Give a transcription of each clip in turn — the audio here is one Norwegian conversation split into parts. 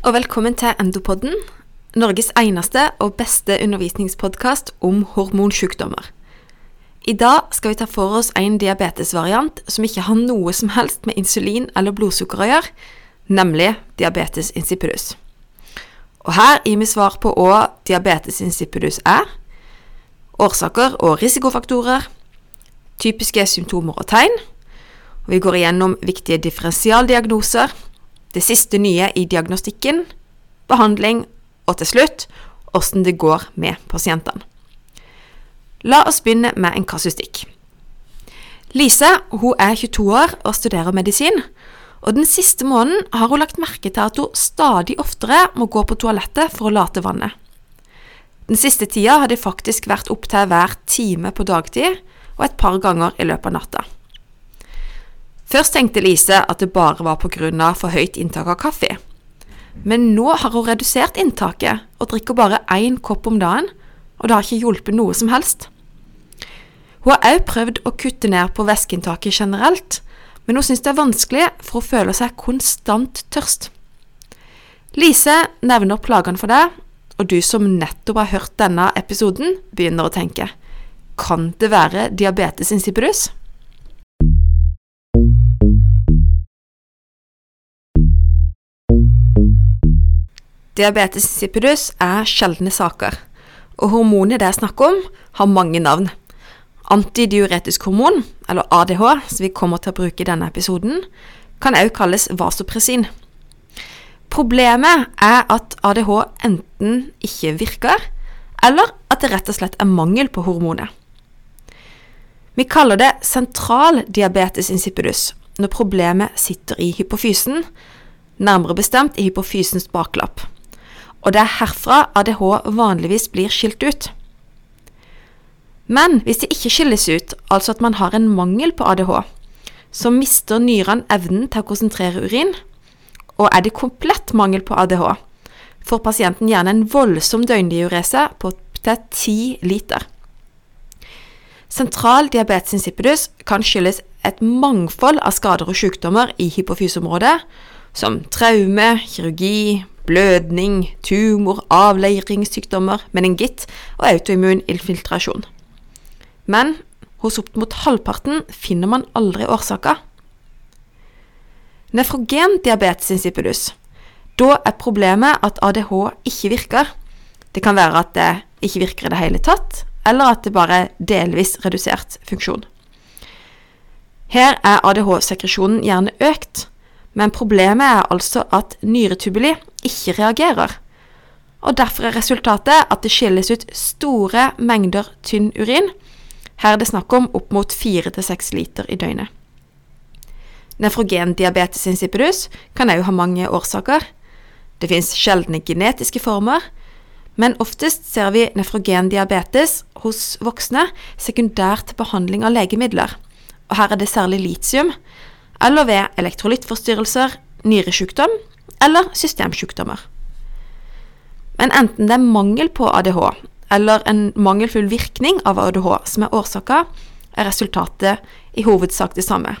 og velkommen til Endopodden, Norges eneste og beste undervisningspodkast om hormonsykdommer. I dag skal vi ta for oss en diabetesvariant som ikke har noe som helst med insulin eller blodsukker å gjøre, nemlig diabetes insipidus. Og her gir vi svar på hva diabetes insipidus er, årsaker og risikofaktorer, typiske symptomer og tegn, og vi går igjennom viktige differensialdiagnoser, det siste nye i diagnostikken, behandling og til slutt åssen det går med pasientene. La oss begynne med en kasustikk. Lise hun er 22 år og studerer medisin. og Den siste måneden har hun lagt merke til at hun stadig oftere må gå på toalettet for å late vannet. Den siste tida har det faktisk vært opptil hver time på dagtid og et par ganger i løpet av natta. Først tenkte Lise at det bare var pga. for høyt inntak av kaffe. Men nå har hun redusert inntaket og drikker bare én kopp om dagen, og det har ikke hjulpet noe som helst. Hun har også prøvd å kutte ned på væskeinntaket generelt, men hun syns det er vanskelig for hun føler seg konstant tørst. Lise nevner plagene for deg, og du som nettopp har hørt denne episoden, begynner å tenke kan det være diabetes insipidus? Diabetes insipidus er sjeldne saker, og hormonet det er snakk om, har mange navn. Antidiuretisk hormon, eller ADH, som vi kommer til å bruke i denne episoden, kan også kalles vasopressin. Problemet er at ADH enten ikke virker, eller at det rett og slett er mangel på hormonet. Vi kaller det sentral diabetes insipidus når problemet sitter i hypofysen, nærmere bestemt i hypofysens baklapp og det er herfra ADH vanligvis blir skilt ut. Men hvis det ikke skilles ut, altså at man har en mangel på ADH, så mister nyrene evnen til å konsentrere urin, og er det komplett mangel på ADH, får pasienten gjerne en voldsom døgndiurese på opptil 10 liter. Sentral diabetes insipidus kan skyldes et mangfold av skader og sykdommer i hypofyseområdet, som traume, kirurgi, blødning, tumor, avleiringssykdommer, meningitt og autoimmun infiltrasjon. Men hos opp mot halvparten finner man aldri årsaker. Nefrogen diabetes insipidus. Da er problemet at ADH ikke virker. Det kan være at det ikke virker i det hele tatt, eller at det bare er delvis redusert funksjon. Her er ADH-sekresjonen gjerne økt, men problemet er altså at nyretubuli ikke reagerer. Og Derfor er resultatet at det skilles ut store mengder tynn urin. Her er det snakk om opp mot 4-6 liter i døgnet. Nefrogendiabetes insipidus kan òg ha mange årsaker. Det fins sjeldne genetiske former, men oftest ser vi nefrogendiabetes hos voksne sekundært behandling av legemidler. Og her er det særlig litium, eller ved elektrolyttforstyrrelser, nyresykdom eller systemsykdommer. Men enten det er mangel på ADH eller en mangelfull virkning av ADH som er årsaka, er resultatet i hovedsak det samme.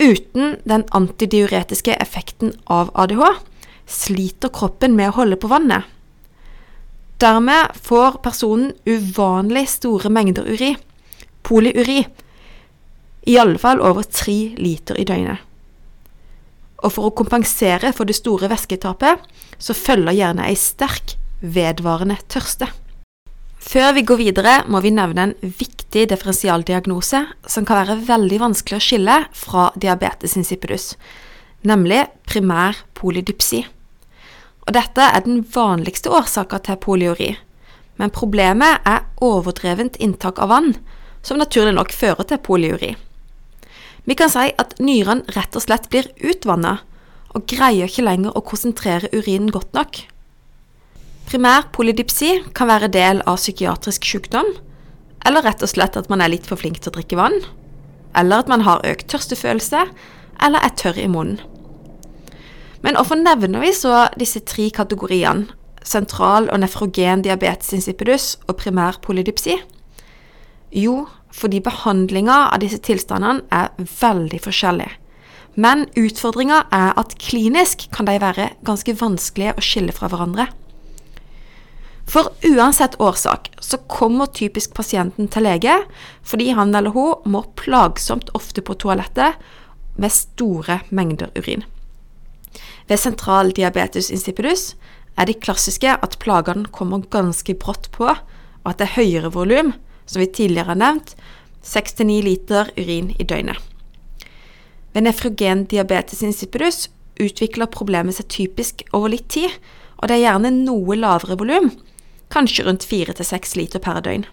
Uten den antidiuretiske effekten av ADH sliter kroppen med å holde på vannet. Dermed får personen uvanlig store mengder uri, polyuri, i alle fall over tre liter i døgnet. Og for å kompensere for det store væsketapet, så følger gjerne ei sterk, vedvarende tørste. Før vi går videre, må vi nevne en viktig differensialdiagnose som kan være veldig vanskelig å skille fra diabetes insipidus, nemlig primær polydypsi. Og dette er den vanligste årsaken til poliori, men problemet er overdrevent inntak av vann, som naturlig nok fører til polyuri. Vi kan si at nyrene rett og slett blir utvanna, og greier ikke lenger å konsentrere urinen godt nok. Primær polydipsi kan være del av psykiatrisk sykdom, eller rett og slett at man er litt for flink til å drikke vann, eller at man har økt tørstefølelse, eller er tørr i munnen. Men hvorfor nevner vi så disse tre kategoriene, sentral og nefrogen diabetes insipidus og primær polydipsi? Jo, fordi behandlinga av disse tilstandene er veldig forskjellig. Men utfordringa er at klinisk kan de være ganske vanskelige å skille fra hverandre. For uansett årsak så kommer typisk pasienten til lege fordi han eller hun må plagsomt ofte på toalettet med store mengder urin. Ved sentral diabetes insipidus er de klassiske at plagene kommer ganske brått på, og at det er høyere volum, som vi tidligere har nevnt, 6-9 liter urin i døgnet. Ved nefrogen diabetes insipidus utvikler problemet seg typisk over litt tid, og det er gjerne noe lavere volum, kanskje rundt 4-6 liter per døgn.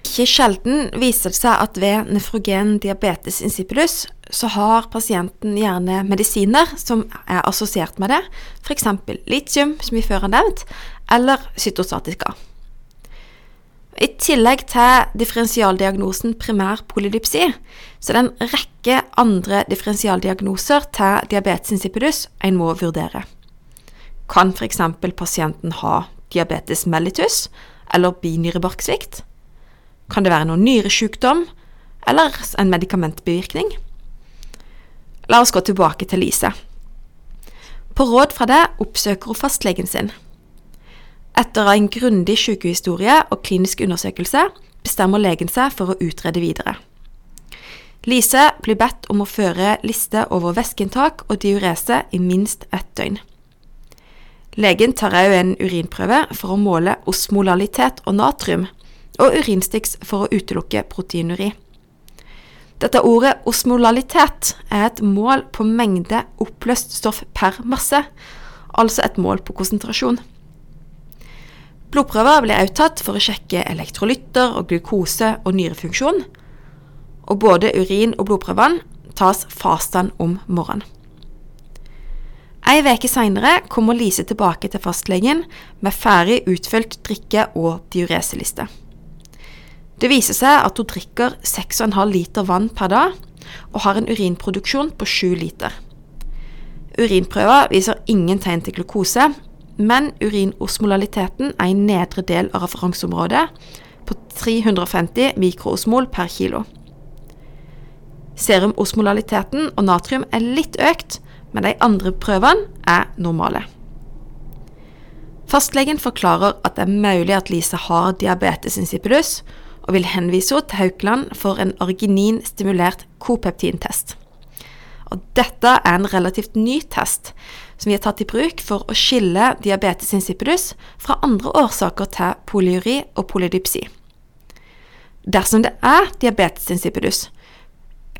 Ikke sjelden viser det seg at ved nefrogen diabetes insipidus så har pasienten gjerne medisiner som er assosiert med det, f.eks. litium, som vi før har nevnt, eller cytostatika. I tillegg til differensialdiagnosen primær polydipsi, så er det en rekke andre differensialdiagnoser til diabetes insipidus en må vurdere. Kan f.eks. pasienten ha diabetes mellitus eller binyrebarksvikt? Kan det være noen nyresykdom eller en medikamentbevirkning? La oss gå tilbake til Lise. På råd fra det oppsøker hun fastlegen sin. Etter en grundig sykehistorie og klinisk undersøkelse bestemmer legen seg for å utrede videre. Lise blir bedt om å føre liste over væskeinntak og diurese i minst ett døgn. Legen tar òg en urinprøve for å måle osmolalitet og natrium, og urinstyks for å utelukke proteinuri. Dette ordet osmolalitet er et mål på mengde oppløst stoff per masse, altså et mål på konsentrasjon. Blodprøver ble også tatt for å sjekke elektrolytter og glukose og nyrefunksjon, og både urin- og blodprøvene tas fastan om morgenen. Ei uke seinere kommer Lise tilbake til fastlegen med ferdig utfylt drikke- og diureseliste. Det viser seg at hun drikker 6,5 liter vann per dag, og har en urinproduksjon på 7 liter. Urinprøver viser ingen tegn til glukose, men urinosmolaliteten er i nedre del av referanseområdet på 350 mikroosmol per kilo. Serumosmolaliteten og natrium er litt økt, men de andre prøvene er normale. Fastlegen forklarer at det er mulig at Lise har diabetes insipidus, og vil henvise henne til Haukeland for en arginin-stimulert kopeptintest. Og dette er en relativt ny test som vi har tatt i bruk for å skille diabetes insipidus fra andre årsaker til polyuri og polydipsi. Dersom det er diabetes insipidus,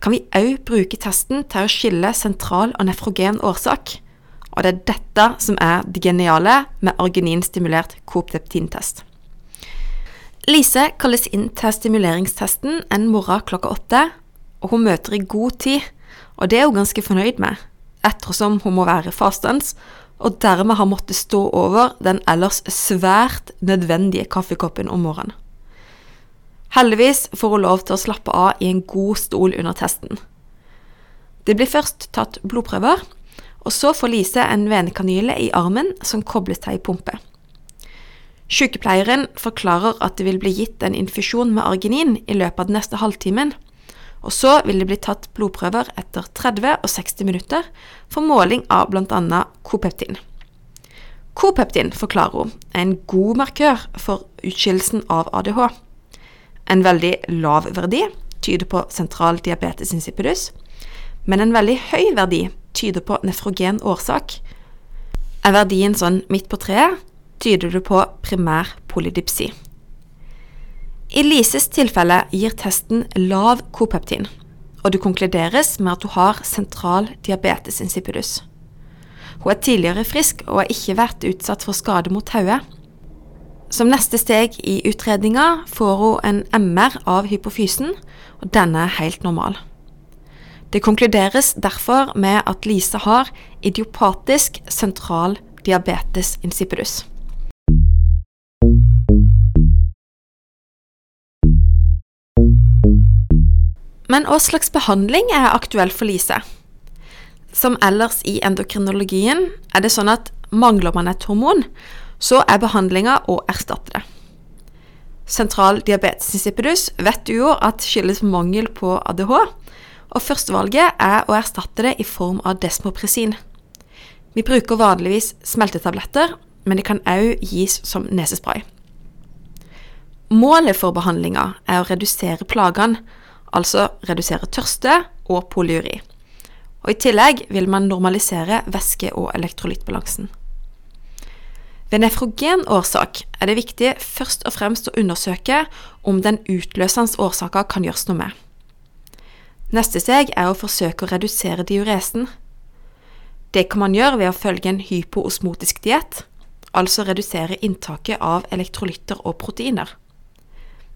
kan vi òg bruke testen til å skille sentral og nefrogen årsak. Og det er dette som er det geniale med argeninstimulert kopteptintest. Lise kalles inn til stimuleringstesten en morgen klokka åtte, og hun møter i god tid, og det er hun ganske fornøyd med, ettersom hun må være fastens, og dermed har måttet stå over den ellers svært nødvendige kaffekoppen om morgenen. Heldigvis får hun lov til å slappe av i en god stol under testen. Det blir først tatt blodprøver, og så får Lise en venekanyle i armen som kobles til ei pumpe. Sykepleieren forklarer at det vil bli gitt en infusjon med arginin i løpet av den neste halvtimen, og så vil det bli tatt blodprøver etter 30 og 60 minutter for måling av bl.a. kopeptin. Kopeptin, forklarer hun, er en god markør for utskillelsen av ADH. En veldig lav verdi tyder på sentral diabetes insipidus, men en veldig høy verdi tyder på nefrogen årsak. Er verdien sånn midt på treet, tyder det på primær polydipsi. I Lises tilfelle gir testen lav kopeptin, og det konkluderes med at hun har sentral diabetes insipidus. Hun er tidligere frisk og har ikke vært utsatt for skade mot hodet. Som neste steg i utredninga får hun en MR av hypofysen, og denne er helt normal. Det konkluderes derfor med at Lise har idiopatisk sentral diabetes insipidus. Men hva slags behandling er aktuell for Lise? Som ellers i endokrinologien er det sånn at mangler man et hormon, så er behandlinga å erstatte det. Sentral diabetes insipidus vet du jo at skyldes mangel på ADH, Og førstevalget er å erstatte det i form av desmopresin. Vi bruker vanligvis smeltetabletter, men det kan òg gis som nesespray. Målet for behandlinga er å redusere plagene, altså redusere tørste og polyuri. Og I tillegg vil man normalisere væske- og elektrolyttbalansen. Ved nefrogen årsak er det viktig først og fremst å undersøke om den utløsende årsaka kan gjøres noe med. Neste steg er å forsøke å redusere diuresen. Det kan man gjøre ved å følge en hypoosmotisk diett, altså redusere inntaket av elektrolytter og proteiner.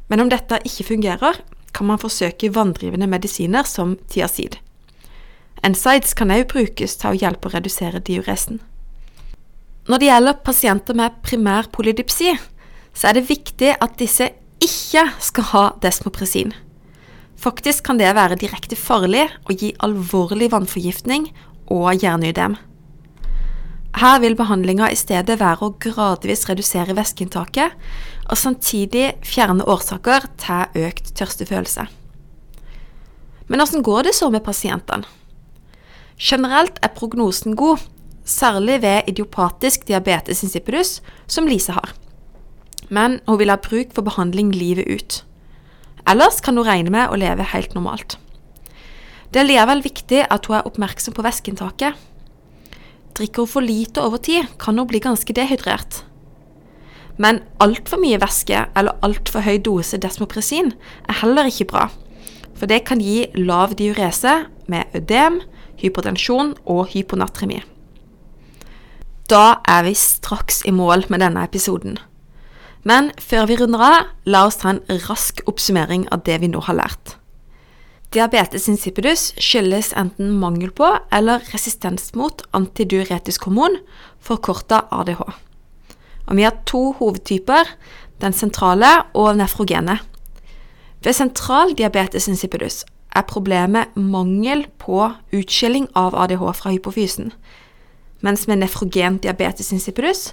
Men om dette ikke fungerer, kan man forsøke vanndrivende medisiner som tiazid. NSIDES kan også brukes til å hjelpe å redusere diuresen. Når det gjelder pasienter med primær polydipsi, så er det viktig at disse ikke skal ha desmopresin. Faktisk kan det være direkte farlig og gi alvorlig vannforgiftning og hjerneødem. Her vil behandlinga i stedet være å gradvis redusere væskeinntaket, og samtidig fjerne årsaker til økt tørstefølelse. Men hvordan går det så med pasientene? Generelt er prognosen god, særlig ved idiopatisk diabetes insipidus, som Lise har. Men hun vil ha bruk for behandling livet ut. Ellers kan hun regne med å leve helt normalt. Det er likevel viktig at hun er oppmerksom på væskeinntaket. Drikker hun for lite over tid, kan hun bli ganske dehydrert. Men altfor mye væske eller altfor høy dose desmopresin er heller ikke bra, for det kan gi lav diurese med ødem, hypotensjon og hyponatremi. Da er vi straks i mål med denne episoden. Men før vi runder av, la oss ta en rask oppsummering av det vi nå har lært. Diabetes insipidus skyldes enten mangel på eller resistens mot antidiuretisk hormon, forkorta ADH. Og vi har to hovedtyper, den sentrale og nefrogene. Ved sentral diabetes insipidus er problemet mangel på utskilling av ADH fra hypofysen, mens med nefrogen diabetes insipidus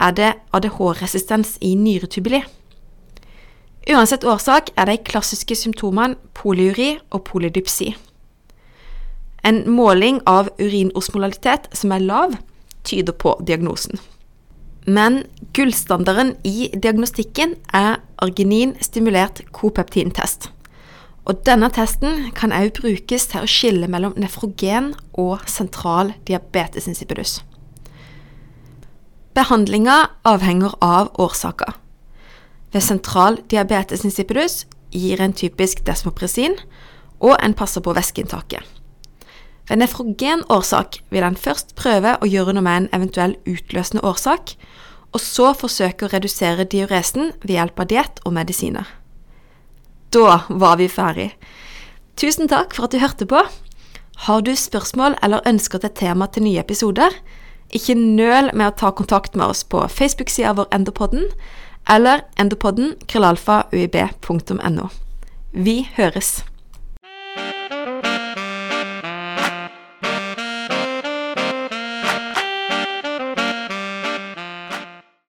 er det ADH-resistens i nyretubuli. Uansett årsak er de klassiske symptomene polyuri og polydypsi. En måling av urinosmolalitet som er lav, tyder på diagnosen. Men gullstandarden i diagnostikken er arginin-stimulert kopeptintest. Og denne testen kan også brukes til å skille mellom nefrogen og sentral diabetes insipidus. Behandlinga avhenger av årsaker. Ved sentral diabetes insipidus gir en typisk desmopresin, og en passer på væskeinntaket. Ved nefrogen årsak vil en først prøve å gjøre noe med en eventuell utløsende årsak, og så forsøke å redusere diuresen ved hjelp av diett og medisiner. Da var vi ferdig. Tusen takk for at du hørte på. Har du spørsmål eller ønsker til tema til nye episoder? Ikke nøl med å ta kontakt med oss på Facebook-sida vår Endopodden eller endopodden krøllalfa uib.no. Vi høres!